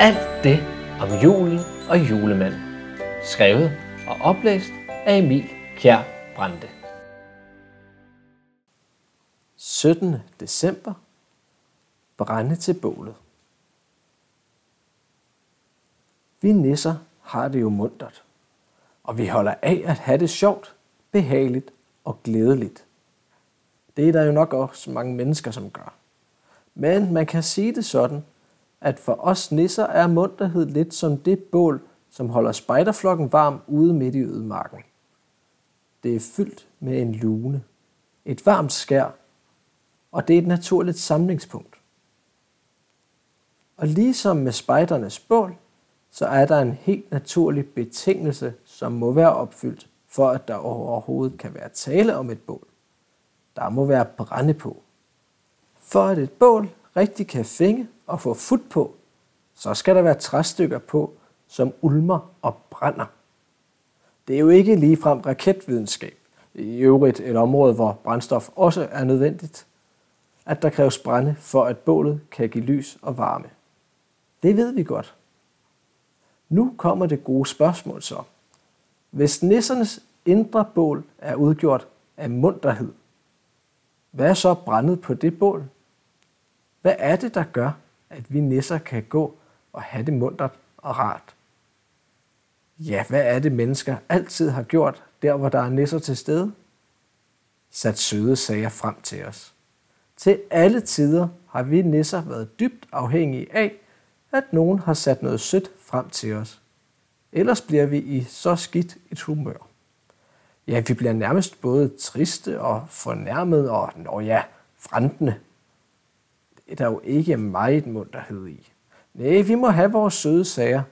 Alt det om julen og julemanden. Skrevet og oplæst af Emil Kjær Brande. 17. december. Brænde til bålet. Vi nisser har det jo muntert, og vi holder af at have det sjovt, behageligt og glædeligt. Det er der jo nok også mange mennesker, som gør. Men man kan sige det sådan, at for os nisser er munterhed lidt som det bål, som holder spejderflokken varm ude midt i ødemarken. Det er fyldt med en lune, et varmt skær, og det er et naturligt samlingspunkt. Og ligesom med spejdernes bål, så er der en helt naturlig betingelse, som må være opfyldt, for at der overhovedet kan være tale om et bål. Der må være brænde på. For at et bål rigtig kan fænge og få fut på, så skal der være træstykker på, som ulmer og brænder. Det er jo ikke ligefrem raketvidenskab, i øvrigt et område, hvor brændstof også er nødvendigt, at der kræves brænde for, at bålet kan give lys og varme. Det ved vi godt. Nu kommer det gode spørgsmål så. Hvis nissernes indre bål er udgjort af munterhed, hvad er så brændet på det bål? Hvad er det, der gør, at vi nisser kan gå og have det mundret og rart? Ja, hvad er det, mennesker altid har gjort, der hvor der er nisser til stede? Sat søde sager frem til os. Til alle tider har vi nisser været dybt afhængige af, at nogen har sat noget sødt frem til os. Ellers bliver vi i så skidt et humør. Ja, vi bliver nærmest både triste og fornærmet og, nå ja, frantende. Det er der jo ikke meget munterhed i. Nej, vi må have vores søde sager.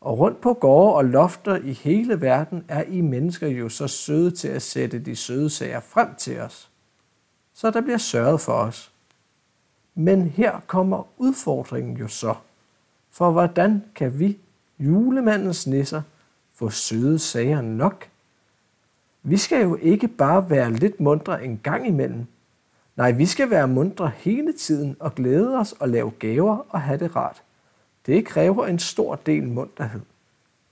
Og rundt på gårde og lofter i hele verden er I mennesker jo så søde til at sætte de søde sager frem til os. Så der bliver sørget for os. Men her kommer udfordringen jo så. For hvordan kan vi, julemandens nisser, få søde sager nok? Vi skal jo ikke bare være lidt mundre en gang imellem. Nej, vi skal være mundre hele tiden og glæde os og lave gaver og have det rart. Det kræver en stor del munterhed.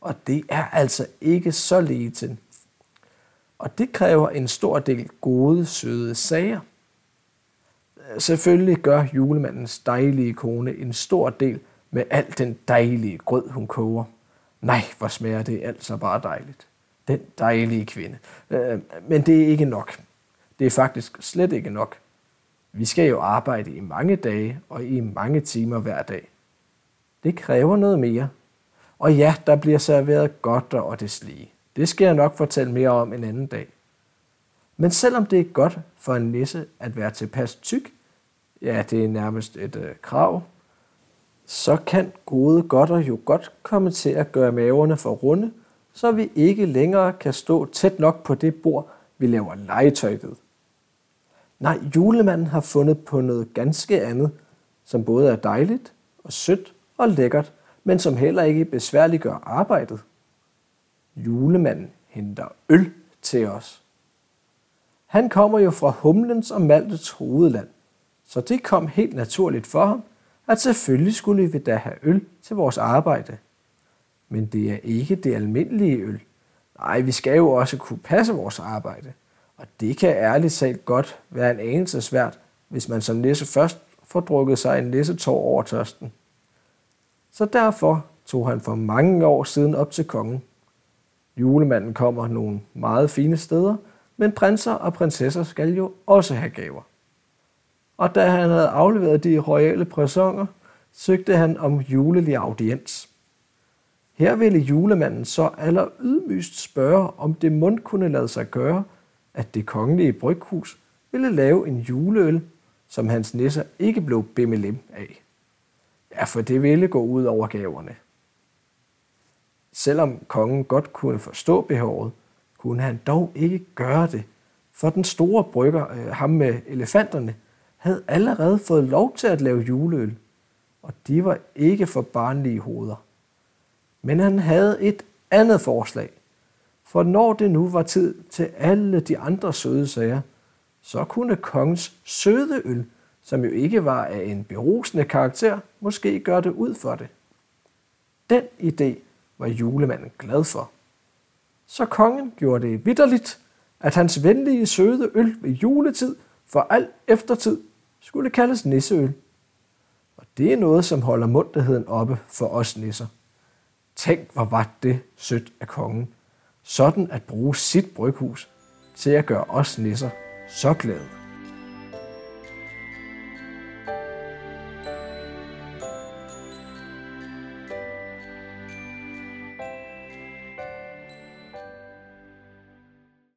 Og det er altså ikke så lige til. Og det kræver en stor del gode, søde sager. Selvfølgelig gør julemandens dejlige kone en stor del med al den dejlige grød, hun koger. Nej, hvor smager det altså bare dejligt. Den dejlige kvinde. Øh, men det er ikke nok. Det er faktisk slet ikke nok. Vi skal jo arbejde i mange dage og i mange timer hver dag. Det kræver noget mere. Og ja, der bliver serveret godt og deslige. Det skal jeg nok fortælle mere om en anden dag. Men selvom det er godt for en nisse at være tilpas tyk, ja, det er nærmest et øh, krav, så kan gode godter jo godt komme til at gøre maverne for runde, så vi ikke længere kan stå tæt nok på det bord, vi laver legetøj ved. Nej, julemanden har fundet på noget ganske andet, som både er dejligt og sødt og lækkert, men som heller ikke besværliggør arbejdet. Julemanden henter øl til os. Han kommer jo fra humlens og maltets hovedland, så det kom helt naturligt for ham, at selvfølgelig skulle vi da have øl til vores arbejde. Men det er ikke det almindelige øl. Nej, vi skal jo også kunne passe vores arbejde. Og det kan ærligt talt godt være en anelse svært, hvis man som nisse først får drukket sig en nissetår over tørsten. Så derfor tog han for mange år siden op til kongen. Julemanden kommer nogle meget fine steder, men prinser og prinsesser skal jo også have gaver. Og da han havde afleveret de royale præsonger, søgte han om julelig audiens. Her ville julemanden så aller ydmygst spørge, om det mund kunne lade sig gøre, at det kongelige bryghus ville lave en juleøl, som hans nisser ikke blev bimmelim af. Ja, for det ville gå ud over gaverne. Selvom kongen godt kunne forstå behovet, kunne han dog ikke gøre det, for den store brygger, øh, ham med elefanterne, havde allerede fået lov til at lave juleøl, og de var ikke for barnlige hoveder. Men han havde et andet forslag, for når det nu var tid til alle de andre søde sager, så kunne kongens søde øl, som jo ikke var af en berusende karakter, måske gøre det ud for det. Den idé var julemanden glad for. Så kongen gjorde det vidderligt, at hans venlige søde øl ved juletid for al eftertid skulle kaldes nisseøl. Og det er noget, som holder munterheden oppe for os nisser. Tænk, hvor var det sødt af kongen. Sådan at bruge sit bryghus til at gøre os nisser så glade.